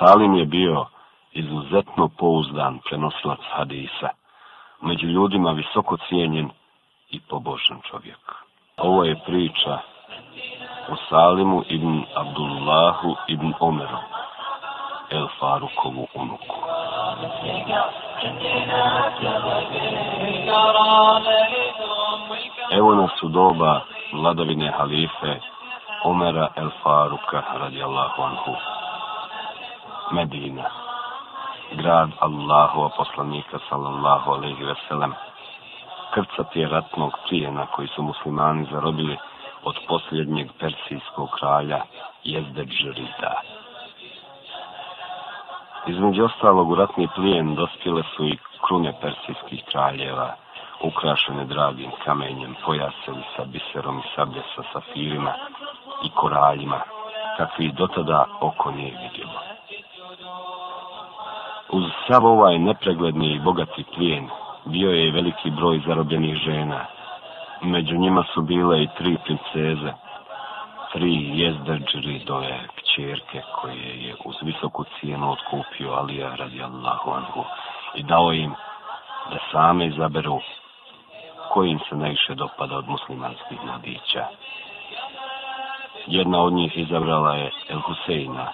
Salim je bio izuzetno pouzdan prenosilac hadisa, među ljudima visoko cijenjen i pobožan čovjek. Ovo je priča o Salimu ibn Abdullahu ibn Omeru, El Farukovu unuku. Evo nas u doba vladavine halife Omera El Faruka radijallahu anhu. Allahu Medina, grad Allahova poslanika sallallahu alaihi ve sellem. Krcat je ratnog plijena koji su muslimani zarobili od posljednjeg persijskog kralja Jezdeb Žrita. Između ostalog u ratni plijen dospjele su i krune persijskih kraljeva, ukrašene dragim kamenjem, pojasevi sa biserom i sablje sa safirima i koraljima, kakvi dotada oko nije vidjelo. Uz sav ovaj nepregledni i bogati plijen, bio je i veliki broj zarobljenih žena. Među njima su bile i tri princeze, tri jezdeđeri do kćerke koje je uz visoku cijenu otkupio Alija radijallahu anhu i dao im da same izaberu kojim se najviše dopada od muslimanskih mladića. Jedna od njih izabrala je El Huseina,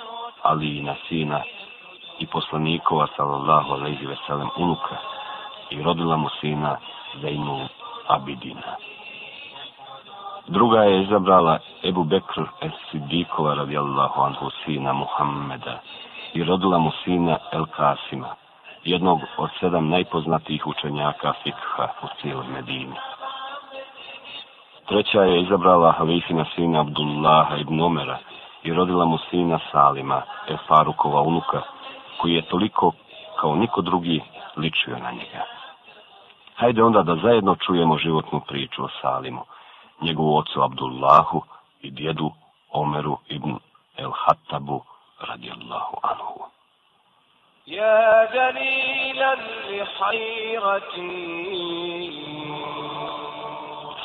Alijina sina i poslanikova sallallahu alaihi veselem unuka i rodila mu sina Zainu Abidina. Druga je izabrala Ebu Bekr Esidikova radijallahu anhu sina Muhammeda i rodila mu sina El Kasima, jednog od sedam najpoznatijih učenjaka fikha u cijelom Medini. Treća je izabrala Halifina sina Abdullaha ibn Omera i rodila mu sina Salima, El Farukova unuka, koji je toliko kao niko drugi ličio na njega. Hajde onda da zajedno čujemo životnu priču o Salimu, njegovu ocu Abdullahu i djedu Omeru ibn El-Hattabu radijallahu anhu. يا دليلا لحيرتي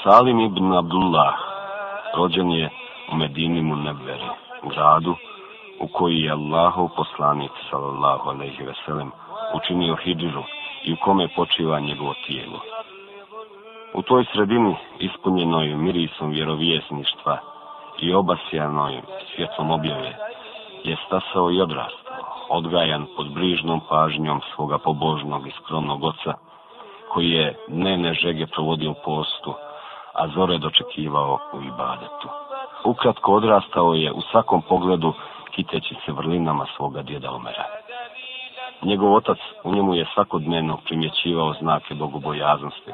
سالم بن عبد الله رجل مدينة منبر جادو u koji je Allahov poslanik sallallahu alejhi ve sellem učinio hidžru i u kome počiva njegovo tijelo. U toj sredini ispunjenoj mirisom vjerovjesništva i obasjanoj svjetlom objave je stasao i odrastao, odgajan pod brižnom pažnjom svoga pobožnog i skromnog oca, koji je dnevne žege provodio postu, a zore dočekivao u ibadetu. Ukratko odrastao je u svakom pogledu kiteći se vrlinama svoga djeda Omera. Njegov otac u njemu je svakodnevno primjećivao znake bogobojaznosti,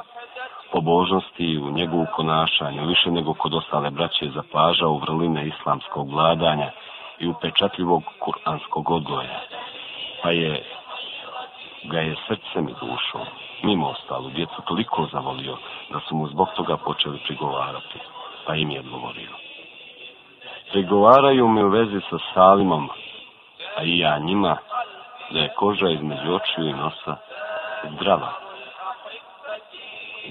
pobožnosti i u njegovu ponašanju, više nego kod ostale braće je zapažao vrline islamskog vladanja i upečatljivog kuranskog odgoja, pa je ga je srcem i dušom, mimo ostalu djecu, toliko zavolio da su mu zbog toga počeli prigovarati, pa im je odgovorio. Pregovaraju mi u vezi sa Salimom, a i ja njima, da je koža između očiju i nosa zdrava.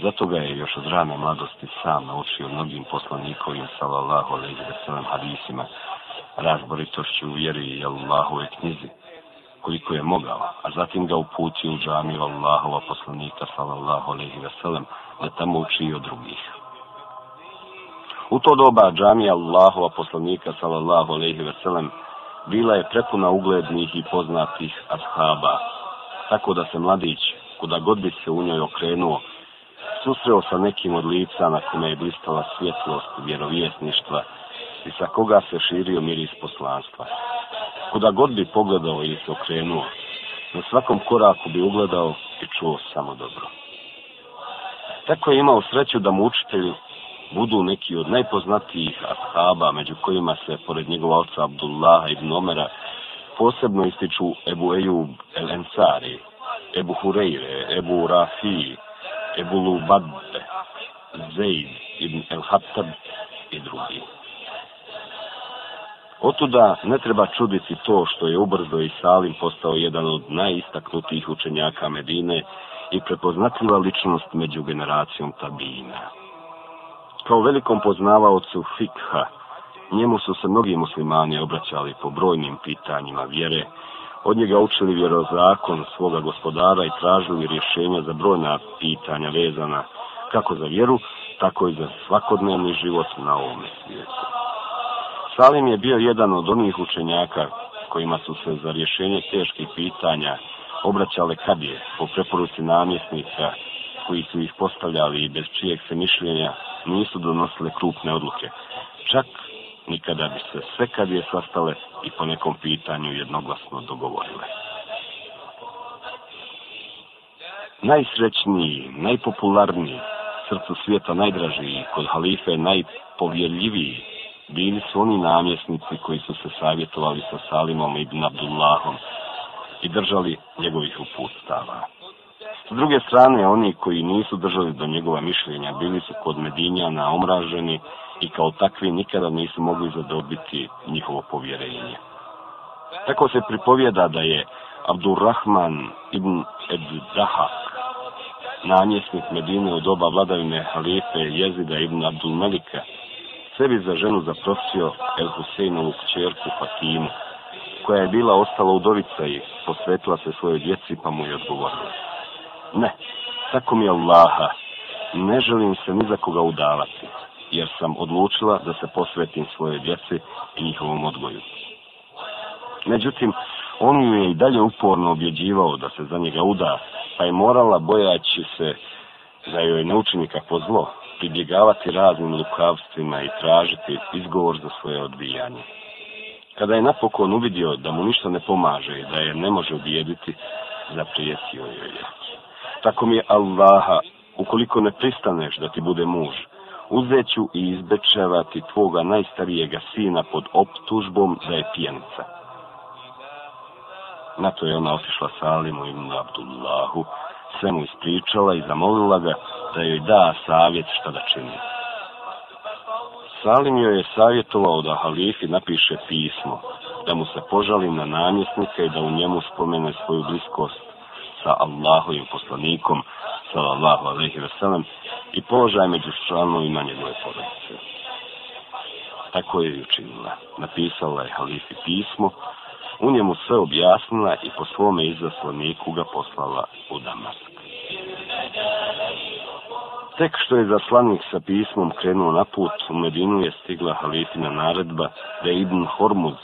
Zato ga je još od rane mladosti sam naučio mnogim poslanikovim salallahu alaihi wa sallam hadisima, razboritošću u vjeri i Allahove knjizi, koliko je mogao, a zatim ga uputio u džamiju Allahova poslanika salallahu alaihi wa sallam, da tamo uči i od drugih. U to doba džamija Allahova poslanika sallallahu alejhi ve sellem bila je prepuna uglednih i poznatih ashaba. Tako da se mladić, kuda god bi se u njoj okrenuo, susreo sa nekim od lica na kome je blistala svjetlost vjerovjesništva i sa koga se širio mir iz poslanstva. Kuda god bi pogledao ili se okrenuo, na svakom koraku bi ugledao i čuo samo dobro. Tako je imao sreću da mu učitelj budu neki od najpoznatijih ashaba, među kojima se, pored njegova oca Abdullaha ibn Omera, posebno ističu Ebu Ejub el Ensari, Ebu Hureyre, Ebu Rafi, Ebu Lubadbe, Zeid ibn el Hattab i drugi. Otuda ne treba čuditi to što je ubrzo i Salim postao jedan od najistaknutijih učenjaka Medine i prepoznatljiva ličnost među generacijom Tabina kao velikom poznavaocu fikha, njemu su se mnogi muslimani obraćali po brojnim pitanjima vjere, od njega učili vjerozakon svoga gospodara i tražili rješenja za brojna pitanja vezana kako za vjeru, tako i za svakodnevni život na ovome svijetu. Salim je bio jedan od onih učenjaka kojima su se za rješenje teških pitanja obraćale kadije po preporuci namjesnica koji su ih postavljali i bez čijeg se mišljenja nisu donosile krupne odluke. Čak ni kada bi se sve kad je sastale i po nekom pitanju jednoglasno dogovorile. Najsrećniji, najpopularniji, srcu svijeta najdražiji, kod halife najpovjeljiviji, bili su oni namjesnici koji su se savjetovali sa Salimom ibn Abdullahom i držali njegovih uputstava. stava. S druge strane, oni koji nisu držali do njegova mišljenja bili su kod Medinjana omraženi i kao takvi nikada nisu mogli zadobiti njihovo povjerenje. Tako se pripovjeda da je Abdurrahman ibn Ebdahak namjesnik Medine u doba vladavine halife jezida ibn Abdul Melika sebi za ženu zaprosio El Huseinovu kćerku Fatimu koja je bila ostala udovica i posvetila se svojoj djeci pa mu je odgovorila. Ne, tako mi je Allaha, ne želim se ni za koga udavati, jer sam odlučila da se posvetim svoje djece i njihovom odgoju. Međutim, on ju je i dalje uporno objeđivao da se za njega uda, pa je morala bojaći se da joj ne učini kakvo zlo, pribjegavati raznim lukavstvima i tražiti izgovor za svoje odbijanje. Kada je napokon uvidio da mu ništa ne pomaže i da je ne može ubijediti, zaprijetio joj je. Ja tako mi je Allaha, ukoliko ne pristaneš da ti bude muž, uzeću i izbečevati tvoga najstarijega sina pod optužbom da je pijenica. Na to je ona otišla Salimu i Abdullahu, sve mu ispričala i zamolila ga da joj da savjet šta da čini. Salim joj je savjetovao da halifi napiše pismo, da mu se požali na namjesnika i da u njemu spomene svoju bliskost sa Allahovim poslanikom, sallallahu alaihi wa sallam, i položaj među članovima njegove porodice. Tako je i učinila. Napisala je halifi pismo, u njemu sve objasnila i po svome izaslaniku ga poslala u Damask. Tek što je zaslanik sa pismom krenuo na put, u Medinu je stigla halifina naredba da Ibn Hormuz,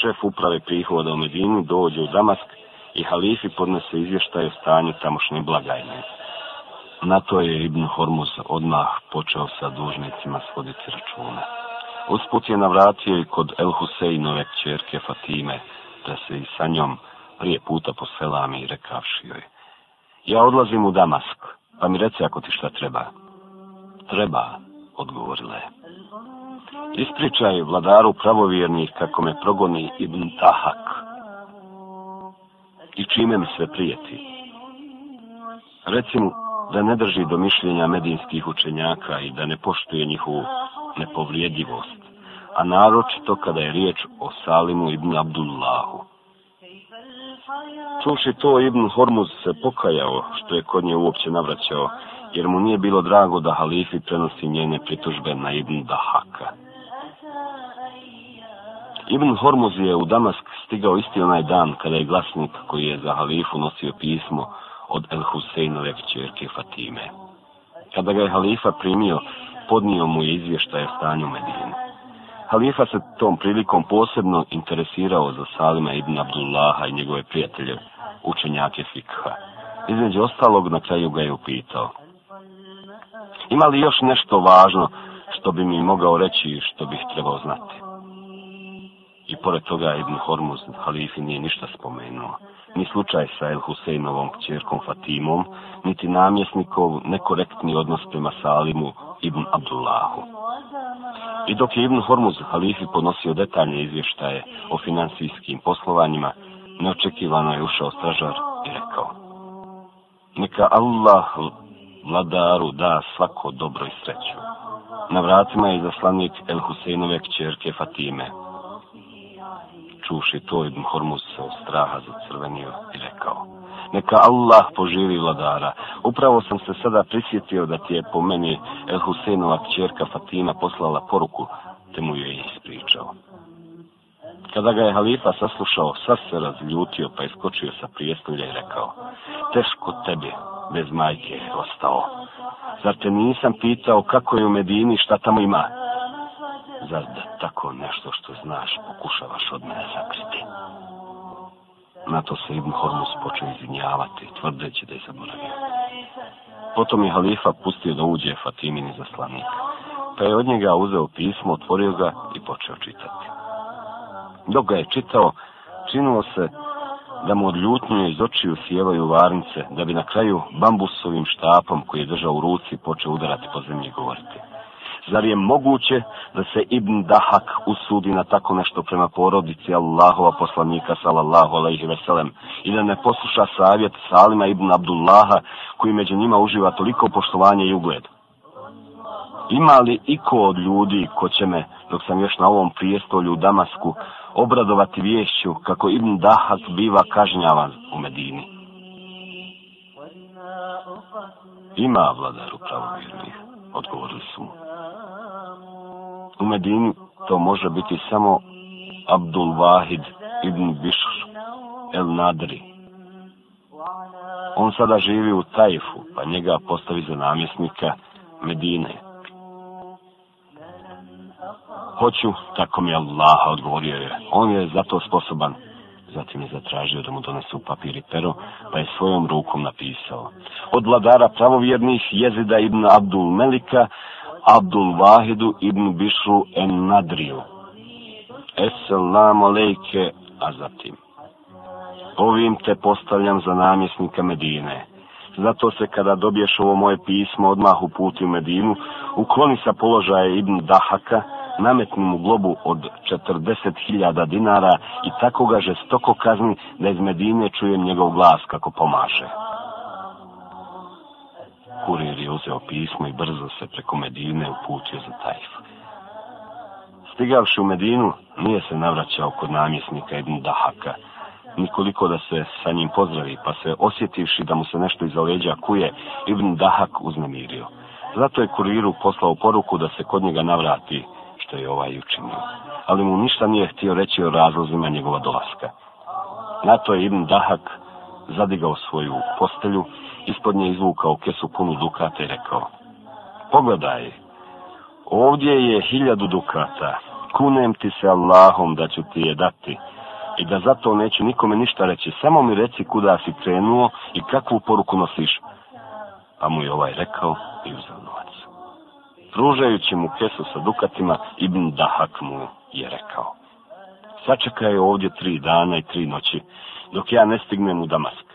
šef uprave prihoda u Medinu, dođe u Damask i halifi podnese izvještaje o stanju tamošnje blagajne. Na to je Ibn Hormuz odmah počeo sa dužnicima svoditi račune. Usput je navratio i kod El Huseinove čerke Fatime da se i sa njom prije puta poselami i rekavši joj. Ja odlazim u Damask, pa mi reci ako ti šta treba. Treba, odgovorila je. Ispričaj vladaru pravovjernih kako me progoni Ibn Tahak i čime mi sve prijeti. Recimo da ne drži do mišljenja medinskih učenjaka i da ne poštuje njihovu nepovrijedivost, a naročito kada je riječ o Salimu ibn Abdullahu. Čuši to, Ibn Hormuz se pokajao što je kod nje uopće navraćao, jer mu nije bilo drago da halifi prenosi njene pritužbe na Ibn Dahaka. Da Ibn Hormuz je u Damask stigao isti onaj dan kada je glasnik koji je za halifu nosio pismo od El Huseinove kćerke Fatime. Kada ga je halifa primio, podnio mu je izvještaje o stanju Medine. Halifa se tom prilikom posebno interesirao za Salima ibn Abdullaha i njegove prijatelje, učenjake Fikha. Između ostalog, na kraju ga je upitao. Ima li još nešto važno što bi mi mogao reći i što bih trebao znati? I pored toga Ibn Hormuz halifi nije ništa spomenuo. Ni slučaj sa El Huseinovom kćerkom Fatimom, niti namjesnikov nekorektni odnos prema Salimu Ibn Abdullahu. I dok je Ibn Hormuz halifi podnosio detaljne izvještaje o financijskim poslovanjima, neočekivano je ušao stražar i rekao Neka Allah vladaru da svako dobro i sreću. Na vratima je zaslanik El Huseinove kćerke Fatime, čuši to Ibn Hormuz se od straha zacrvenio i rekao Neka Allah poživi vladara. Upravo sam se sada prisjetio da ti je po meni El Husseinova čerka Fatima poslala poruku, te mu ju je ispričao. Kada ga je halifa saslušao, sva se razljutio pa je skočio sa prijestolja i rekao Teško tebi, bez majke, ostao. Zar te nisam pitao kako je u Medini, šta tamo ima? Zar da tako nešto što znaš pokušavaš od mene sakriti? Na to se Ibn Hormuz počeo izvinjavati, tvrdeći da je zaboravio. Potom je halifa pustio da uđe Fatimin iz zaslanika, pa je od njega uzeo pismo, otvorio ga i počeo čitati. Dok ga je čitao, činilo se da mu od ljutnje iz očiju sjevaju varnice, da bi na kraju bambusovim štapom koji je držao u ruci počeo udarati po zemlji govoriti. Zar je moguće da se Ibn Dahak usudi na tako nešto prema porodici Allahova poslanika sallallahu alaihi veselem i da ne posluša savjet Salima Ibn Abdullaha koji među njima uživa toliko poštovanje i ugled? Ima li iko od ljudi ko će me, dok sam još na ovom prijestolju u Damasku, obradovati vješću kako Ibn Dahak biva kažnjavan u Medini? Ima vladar upravo vjernih, odgovorili su mu. U Medini to može biti samo Abdul Wahid ibn Bishr el Nadri. On sada živi u Tajfu, pa njega postavi za namjesnika Medine. Hoću, tako mi Allaha odgovorio je. On je zato sposoban. Zatim je zatražio da mu donesu papir i pero, pa je svojom rukom napisao. Od vladara pravovjernih jezida ibn Abdul Melika, Abdul Vahidu ibn Bisru en Nadriju. Esselamu alejke, a zatim. Ovim te postavljam za namjesnika Medine. Zato se kada dobiješ ovo moje pismo odmah uputi u Medinu, ukloni sa položaja Ibn Dahaka, nametni mu globu od 40.000 dinara i tako ga žestoko kazni da iz Medine čujem njegov glas kako pomaže. Kurir je uzeo pismo i brzo se preko Medine uputio za Tajf. Stigavši u Medinu, nije se navraćao kod namjesnika Ibn Dahaka, nikoliko da se sa njim pozdravi, pa se osjetivši da mu se nešto iza leđa kuje, Ibn Dahak uznemirio. Zato je kuriru poslao poruku da se kod njega navrati, što je ovaj učinio. Ali mu ništa nije htio reći o razlozima njegova dolaska. Na to je Ibn Dahak zadigao svoju postelju ispod nje izvukao kesu punu dukata i rekao, pogledaj, ovdje je hiljadu dukata, kunem ti se Allahom da ću ti je dati i da zato neću nikome ništa reći, samo mi reci kuda si krenuo i kakvu poruku nosiš. Pa mu je ovaj rekao i uzao novac. Pružajući mu kesu sa dukatima, Ibn Dahak mu je rekao, sačekaj ovdje tri dana i tri noći, dok ja ne stignem u Damask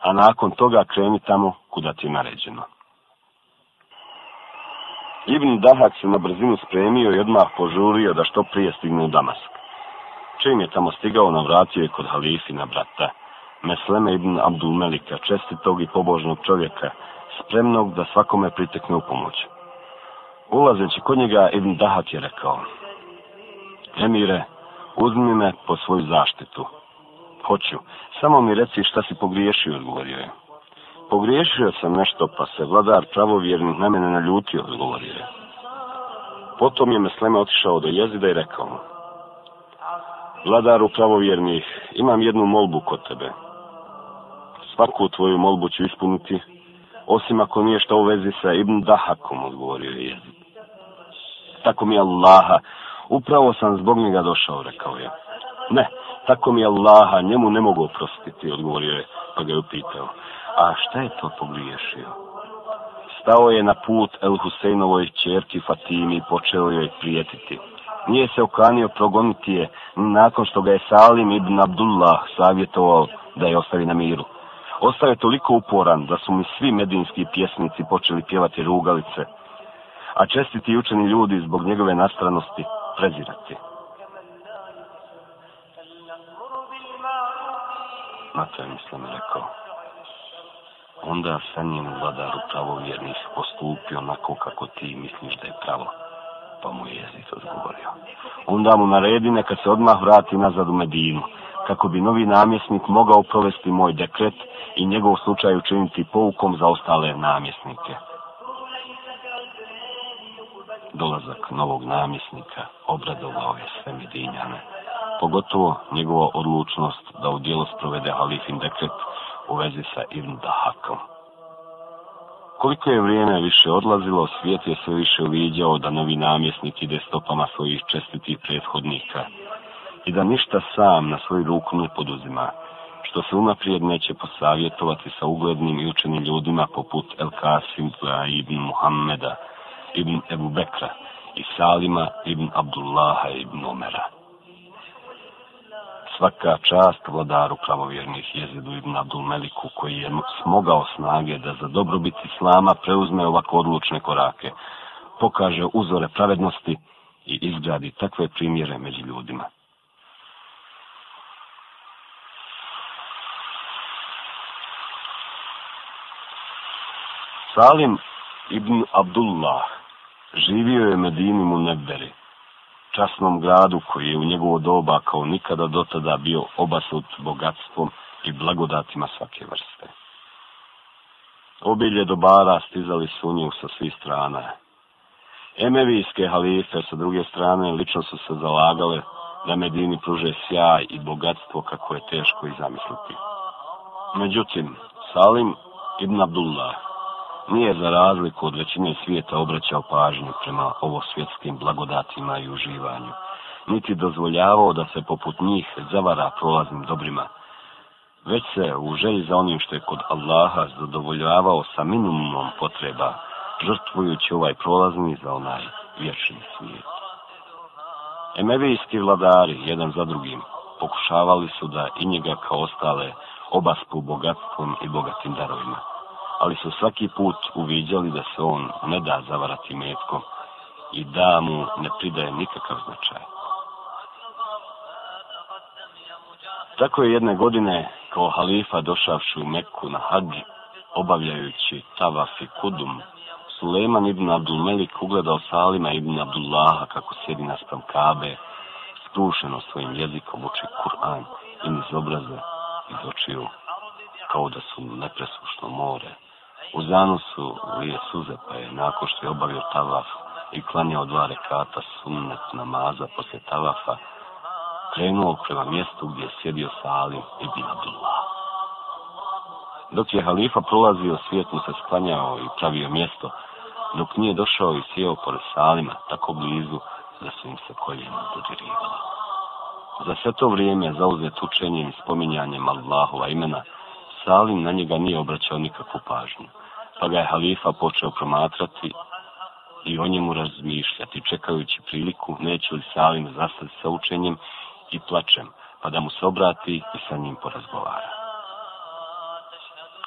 a nakon toga kreni tamo kuda ti je naređeno. Ibn Dahak se na brzinu spremio i odmah požurio da što prije stigne u Damask. Čim je tamo stigao, navratio je kod halifina brata, Mesleme ibn Abdul Melika, čestitog i pobožnog čovjeka, spremnog da svakome pritekne u pomoć. Ulazeći kod njega, Ibn Dahak je rekao, Emire, uzmi me po svoju zaštitu. Hoću. Samo mi reci šta si pogriješio, odgovorio je. Pogriješio sam nešto, pa se vladar pravovjernih na mene naljutio, odgovorio je. Potom je Mesleme otišao do jezida i rekao mu. Vladaru pravovjernih, imam jednu molbu kod tebe. Svaku tvoju molbu ću ispuniti, osim ako nije što u vezi sa Ibn Dahakom, odgovorio je jezid. Tako mi je Allaha, upravo sam zbog njega došao, rekao je. Ne, tako mi Allaha, njemu ne mogu oprostiti, odgovorio je, pa ga je upitao. A šta je to pogriješio? Stao je na put El Huseinovoj čerki Fatimi i počeo joj prijetiti. Nije se okanio progoniti je, nakon što ga je Salim ibn Abdullah savjetovao da je ostavi na miru. Ostao je toliko uporan da su mi svi medinski pjesnici počeli pjevati rugalice, a čestiti učeni ljudi zbog njegove nastranosti prezirati. smatra mislim rekao. Onda sa njim vladar upravo vjernih postupio onako kako ti misliš da je pravo. Pa mu je jezik odgovorio. Onda mu naredi neka se odmah vrati nazad u Medinu kako bi novi namjesnik mogao provesti moj dekret i njegov slučaj učiniti poukom za ostale namjesnike. Dolazak novog namjesnika obradovao je sve Medinjane pogotovo njegova odlučnost da u dijelo sprovede halifin dekret u vezi sa Ibn Dahakom. Koliko je vrijeme više odlazilo, svijet je sve više uvidjao da novi namjesnik ide stopama svojih čestitih prethodnika i da ništa sam na svoju ruku ne poduzima, što se unaprijed neće posavjetovati sa uglednim i učenim ljudima poput El Kasim Ibn Muhammeda, Ibn Ebu Bekra i Salima Ibn Abdullaha Ibn Omera svaka čast vladaru pravovjernih jezidu ibn Abdul Meliku koji je smogao snage da za dobrobit Islama preuzme ovako odlučne korake, pokaže uzore pravednosti i izgradi takve primjere među ljudima. Salim ibn Abdullah živio je Medini Munebberi, časnom gradu koji je u njegovo doba kao nikada do tada bio obasut bogatstvom i blagodatima svake vrste. Obilje dobara stizali su u njih sa svih strana. Emevijske halife sa druge strane lično su se zalagale da Medini pruže sjaj i bogatstvo kako je teško i zamisliti. Međutim, Salim ibn Abdullah, nije za razliku od većine svijeta obraćao pažnju prema ovo svjetskim blagodatima i uživanju, niti dozvoljavao da se poput njih zavara prolaznim dobrima, već se u želji za onim što je kod Allaha zadovoljavao sa minimumom potreba, žrtvujući ovaj prolazni za onaj vječni svijet. Emevijski vladari, jedan za drugim, pokušavali su da i njega kao ostale obaspu bogatstvom i bogatim darovima ali su svaki put uviđali da se on ne da zavarati metkom i da mu ne pridaje nikakav značaj. Tako je jedne godine kao halifa došavši u Meku na hađ, obavljajući tavaf i kudum, Suleiman ibn Abdul Melik ugledao Salima ibn Abdullaha kako sjedi na sprem Kabe, skrušeno svojim jezikom uči Kur'an i iz obraze iz očiju, kao da su nepresušno more. U zanosu lije suze, pa je nakon što je obavio tavaf i klanjao dva rekata sunnet namaza poslije tavafa, krenuo prema mjestu gdje je sjedio Salim i Binadullah. Dok je halifa prolazio, svijet mu se sklanjao i pravio mjesto, dok nije došao i sjeo pored Salima, tako blizu, da su im se koljena dodirivala. Za sve to vrijeme zauzet učenjem i spominjanjem Allahova imena, Salim na njega nije obraćao nikakvu pažnju, pa ga je halifa počeo promatrati i o njemu razmišljati, čekajući priliku neće li Salim zastati sa učenjem i plačem, pa da mu se obrati i sa njim porazgovara.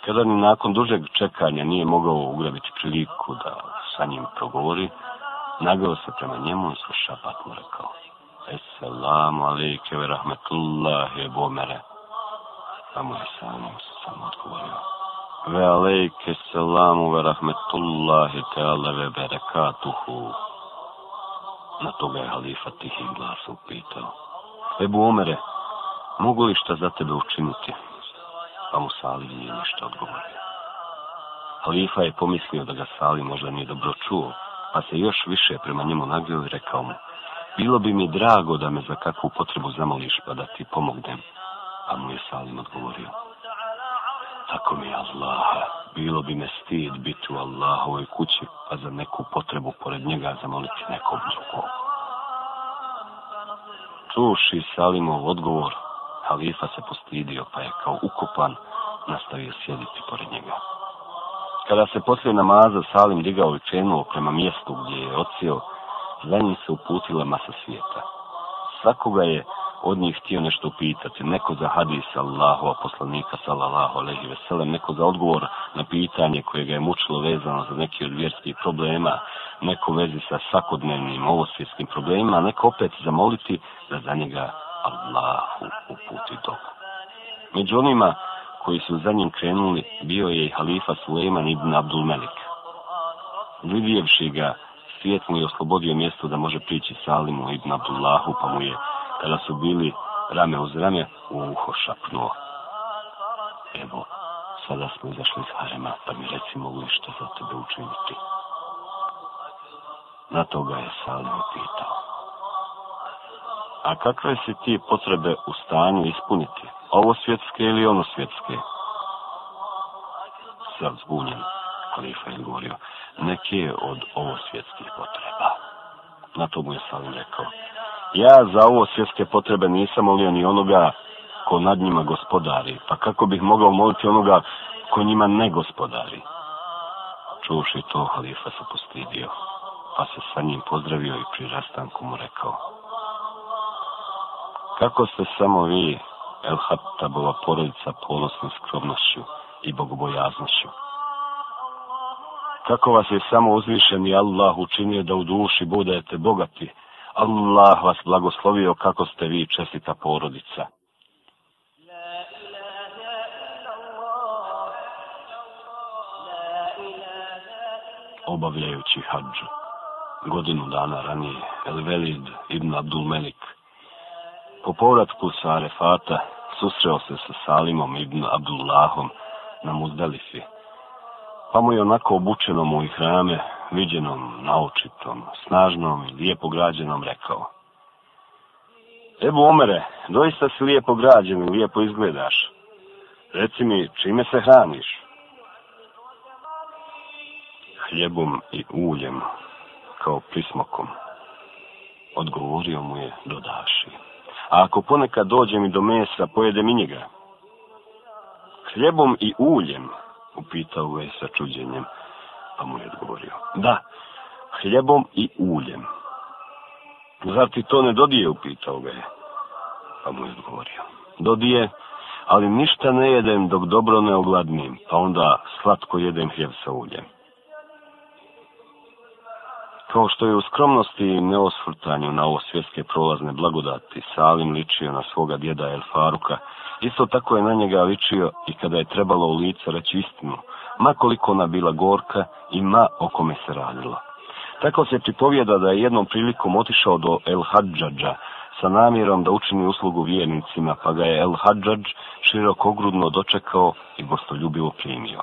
Kada ni nakon dužeg čekanja nije mogao ugrabiti priliku da sa njim progovori, nagao se prema njemu i sluša patnu rekao. Esselamu alike ve rahmetullahi bomere. Samo je samo se. Ve aleyke selamu ve rahmetullahi teala ve berekatuhu. Na to ga je halifa tihim glasom pitao. Ebu Omere, mogu li šta za tebe učiniti? Pa mu Salim nije ništa odgovorio. Halifa je pomislio da ga Sali možda nije dobro čuo, pa se još više prema njemu nagrio i rekao mu, bilo bi mi drago da me za kakvu potrebu zamoliš pa da ti pomognem. Pa mu je Salim odgovorio. Ako mi Allaha, bilo bi me stid biti u Allahovoj kući, a pa za neku potrebu pored njega zamoliti nekog drugog. Čuši Salimov odgovor, halifa se postidio pa je kao ukopan nastavio sjediti pored njega. Kada se poslije namaza Salim digao i krenuo prema mjestu gdje je ocio, za njim se uputila masa svijeta. Svakoga je od njih htio nešto pitati, neko za hadis Allahu poslanika sallallahu alejhi ve sellem, neko za odgovor na pitanje koje ga je mučilo vezano za neki od vjerskih problema, neko vezi sa svakodnevnim ovosvjetskim problemima, neko opet zamoliti da za njega Allahu uputi dobu. Među onima koji su za njim krenuli bio je i halifa Suleiman ibn Abdul Melik. Vidjevši ga, svijet mu je oslobodio mjesto da može prići Salimu ibn Abdullahu, pa mu je kada su bili rame uz rame, u uho šapnuo. Evo, sada smo izašli iz harema, pa mi reci mogu li što za tebe učiniti. Na to ga je Salim pitao. A kakve si ti potrebe u stanju ispuniti? Ovo svjetske ili ono svjetske? Sad zbunjen, kalifa je govorio, neke od ovo svjetskih potreba. Na to mu je Salim rekao, ja za ovo svjetske potrebe nisam molio ni onoga ko nad njima gospodari, pa kako bih mogao moliti onoga ko njima ne gospodari? Čuši to, halifa se postidio, pa se sa njim pozdravio i pri rastanku mu rekao. Kako ste samo vi, El Hattabova porodica, ponosni skromnošću i bogobojaznošću? Kako vas je samo uzvišeni Allah učinio da u duši budete bogati, Allah vas blagoslovio kako ste vi čestita porodica. Obavljajući hađu, godinu dana ranije, El Velid ibn Abdul Melik, po povratku sa Arefata, susreo se sa Salimom ibn Abdullahom na Muzdalifi, pa mu je onako obučeno mu i hrame, viđenom, naučitom, snažnom i lijepo građenom rekao. Ebu Omere, doista si lijepo građen i lijepo izgledaš. Reci mi, čime se hraniš? Hljebom i uljem, kao prismokom. Odgovorio mu je, dodaši. A ako ponekad dođem i do mesa, pojedem i njega. Hljebom i uljem, upitao je sa čuđenjem. Pa mu je odgovorio, da, hljebom i uljem. Zar ti to ne dodije, upitao ga je. Pa mu je odgovorio, dodije, ali ništa ne jedem dok dobro ne ogladnim, pa onda slatko jedem hljeb sa uljem. Kao što je u skromnosti i neosvrtanju na ovo svjetske prolazne blagodati, Salim ličio na svoga djeda El Faruka, isto tako je na njega ličio i kada je trebalo u lice reći istinu, makoliko ona bila gorka i ma o kome se radila. Tako se pripovjeda da je jednom prilikom otišao do El Hadžadža sa namjerom da učini uslugu vjernicima, pa ga je El Hadžadž širokogrudno dočekao i gostoljubivo primio.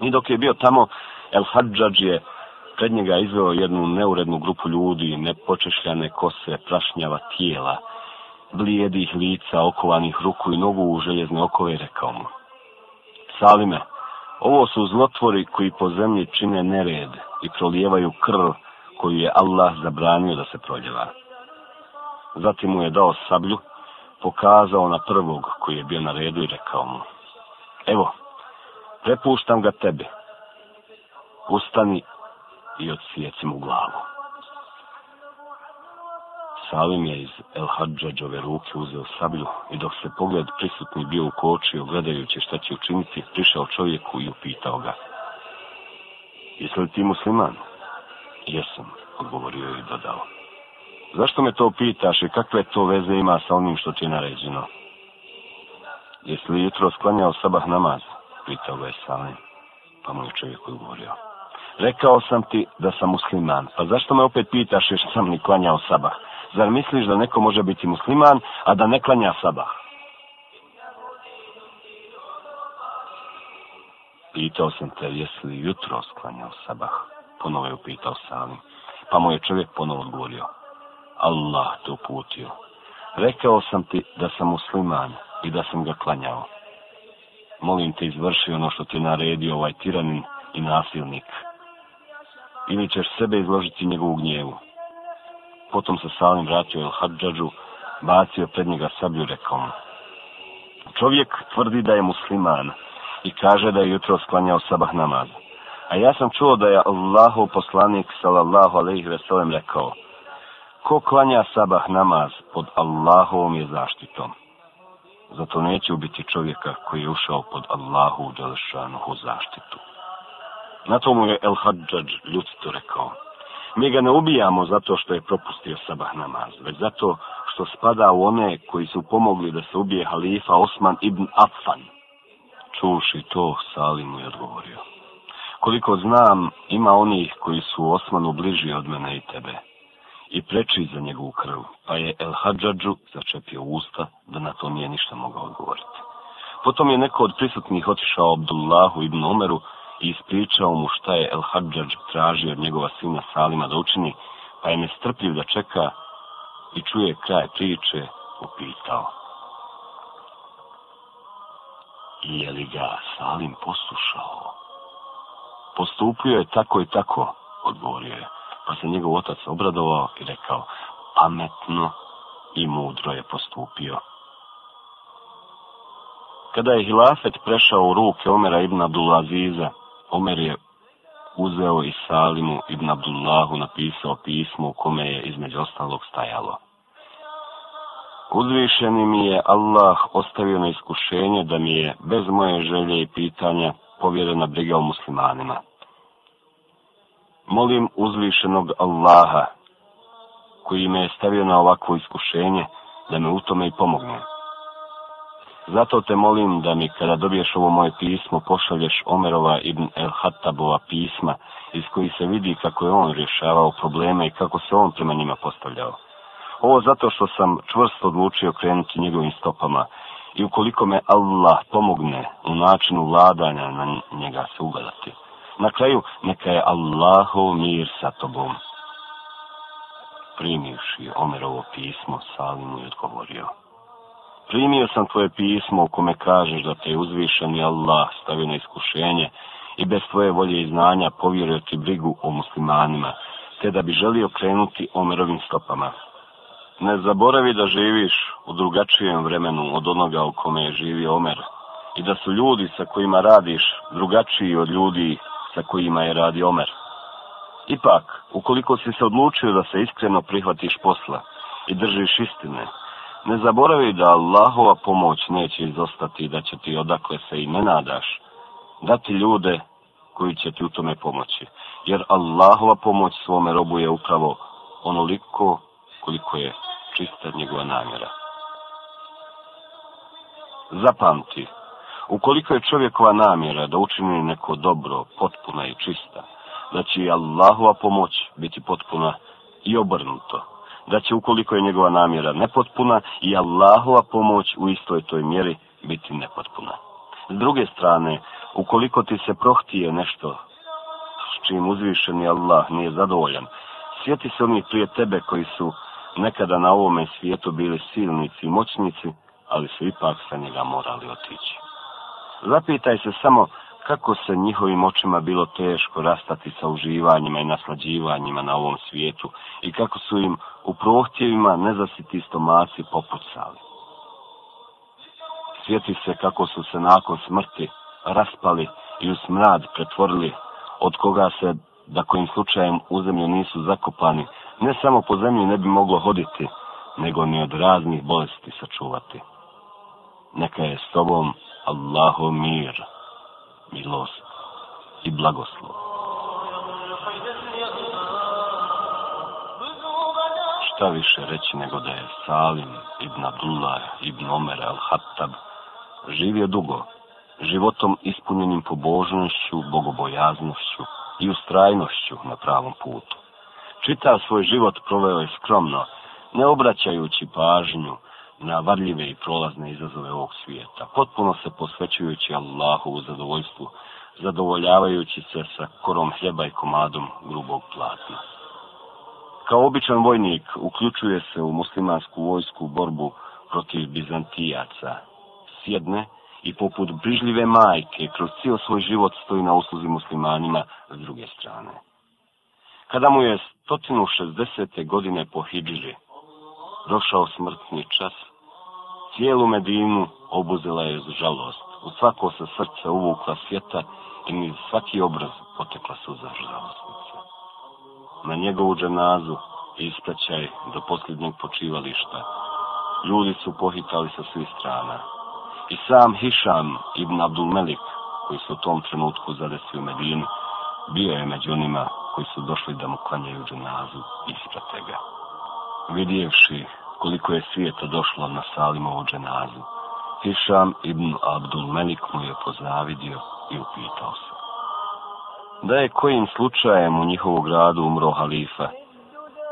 I dok je bio tamo, El Hadžadž je pred njega izveo jednu neurednu grupu ljudi, nepočešljane kose, prašnjava tijela, blijedih lica, okovanih ruku i nogu u željezne okove i rekao mu. Salime, Ovo su zlotvori koji po zemlji čine nered i prolijevaju krv koju je Allah zabranio da se proljeva. Zatim mu je dao sablju, pokazao na prvog koji je bio na redu i rekao mu, evo, prepuštam ga tebi, ustani i odsjeci mu glavu. Salim je iz El Hadžađove ruke uzeo sablju i dok se pogled prisutni bio u koči ogledajući šta će učiniti, prišao čovjeku i upitao ga. Jesi li ti musliman? Jesam, odgovorio je i dodao. Zašto me to pitaš i kakve to veze ima sa onim što ti je naređeno? Jesi li jutro sklanjao sabah namaz? Pitao ga je Salim. Pa mu je čovjek odgovorio. Rekao sam ti da sam musliman, pa zašto me opet pitaš jer sam ni klanjao sabah? Zar misliš da neko može biti musliman, a da ne klanja sabah? Pitao sam te, jesi li jutro sklanjao sabah? Ponovo je upitao Salim. Pa moj čovjek ponovo odgovorio. Allah te uputio. Rekao sam ti da sam musliman i da sam ga klanjao. Molim te izvrši ono što ti naredio ovaj tiranin i nasilnik. Ili ćeš sebe izložiti njegovu gnjevu potom se Salim vratio El Hadžađu, bacio pred njega sablju rekao mu. Čovjek tvrdi da je musliman i kaže da je jutro sklanjao sabah namaz. A ja sam čuo da je Allahu poslanik sallallahu alaihi ve sellem rekao Ko klanja sabah namaz pod Allahovom je zaštitom. Zato neće ubiti čovjeka koji je ušao pod Allahu u zaštitu. Na tomu je El Hadžađ ljudstvo rekao. Mi ga ne ubijamo zato što je propustio sabah namaz, već zato što spada u one koji su pomogli da se ubije halifa Osman ibn Affan. Čuši to, Salim mu je odgovorio. Koliko znam, ima onih koji su Osmanu bliži od mene i tebe i preči za njegovu krv, pa je El Hadžadžu začepio usta da na to nije ništa mogao odgovoriti. Potom je neko od prisutnih otišao Abdullahu ibn Umeru i ispričao mu šta je El Hadžađ tražio od njegova sina Salima da učini, pa je nestrpljiv da čeka i čuje kraj priče, upitao. Je li ga Salim poslušao? Postupio je tako i tako, odgovorio je, pa se njegov otac obradovao i rekao, pametno i mudro je postupio. Kada je Hilafet prešao u ruke Omera ibn Abdulaziza, Omer je uzeo i Salimu ibn Abdullahu napisao pismo u kome je između ostalog stajalo. Uzvišeni mi je Allah ostavio na iskušenje da mi je bez moje želje i pitanja povjerena briga o muslimanima. Molim uzvišenog Allaha koji me je stavio na ovakvo iskušenje da me u tome i pomogne. Zato te molim da mi kada dobiješ ovo moje pismo pošalješ Omerova ibn el-Hattabova pisma iz koji se vidi kako je on rješavao probleme i kako se on prema njima postavljao. Ovo zato što sam čvrsto odlučio krenuti njegovim stopama i ukoliko me Allah pomogne u načinu vladanja na njega se ugledati. Na kraju neka je Allahov mir sa tobom. Primivši Omerovo pismo, Salim mu je odgovorio primio sam tvoje pismo u kome kažeš da te uzvišen je Allah stavio na iskušenje i bez tvoje volje i znanja povjerio ti brigu o muslimanima, te da bi želio krenuti omerovim stopama. Ne zaboravi da živiš u drugačijem vremenu od onoga u kome je živio Omer i da su ljudi sa kojima radiš drugačiji od ljudi sa kojima je radi Omer. Ipak, ukoliko si se odlučio da se iskreno prihvatiš posla i držiš istine, Ne zaboravi da Allahova pomoć neće izostati da će ti odakle se i ne nadaš dati ljude koji će ti u tome pomoći. Jer Allahova pomoć svome robu je upravo onoliko koliko je čista njegova namjera. Zapamti, ukoliko je čovjekova namjera da učini neko dobro, potpuna i čista, da će i Allahova pomoć biti potpuna i obrnuto da će ukoliko je njegova namjera nepotpuna i Allahova pomoć u istoj toj mjeri biti nepotpuna. S druge strane, ukoliko ti se prohtije nešto s čim uzvišeni Allah nije zadovoljan, sjeti se oni prije tebe koji su nekada na ovome svijetu bili silnici i moćnici, ali su ipak sa njega morali otići. Zapitaj se samo, kako se njihovim očima bilo teško rastati sa uživanjima i naslađivanjima na ovom svijetu i kako su im u prohtjevima nezasiti stomaci popucali. Sjeti se kako su se nakon smrti raspali i u smrad pretvorili od koga se da kojim slučajem u zemlju nisu zakopani, ne samo po zemlji ne bi moglo hoditi, nego ni od raznih bolesti sačuvati. Neka je s tobom Allaho mir milost i blagoslov. Šta više reći nego da je Salim ibn Abdullah ibn Omer al-Hattab živio dugo, životom ispunjenim pobožnošću, bogobojaznošću i ustrajnošću na pravom putu. Čitav svoj život proveo je skromno, ne obraćajući pažnju na varljive i prolazne izazove ovog svijeta, potpuno se posvećujući Allahovu zadovoljstvu, zadovoljavajući se sa korom hljeba i komadom grubog platna. Kao običan vojnik uključuje se u muslimansku vojsku borbu protiv Bizantijaca. Sjedne i poput brižljive majke kroz cijel svoj život stoji na usluzi muslimanima s druge strane. Kada mu je 160. godine po Hidžiži, došao smrtni čas, cijelu Medinu obuzela je žalost. U svako se srce uvukla svjeta i mi svaki obraz potekla suza žalostnice. Na njegovu dženazu i ispraćaj do posljednjeg počivališta ljudi su pohitali sa svih strana. I sam Hišam ibn Abdul Melik, koji su u tom trenutku zadesio Medinu, bio je među onima koji su došli da mu klanjaju dženazu i ispratega. ga vidjevši koliko je svijeta došlo na Salimovu dženazu. Hišam ibn Abdul Melik mu je pozavidio i upitao se. Da je kojim slučajem u njihovu gradu umro halifa,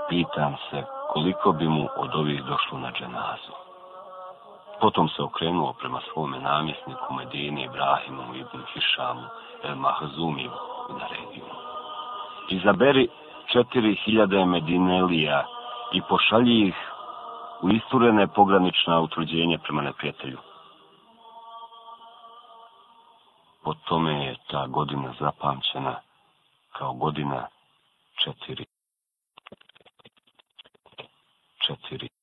pitam se koliko bi mu od ovih došlo na dženazu. Potom se okrenuo prema svome namjesniku Medini Ibrahimu ibn Hišamu el Mahzumiju na regiju. Izaberi četiri hiljade Medinelija i pošalji ih u isturene pogranična utvrđenje prema neprijatelju. Po tome je ta godina zapamćena kao godina četiri. Četiri.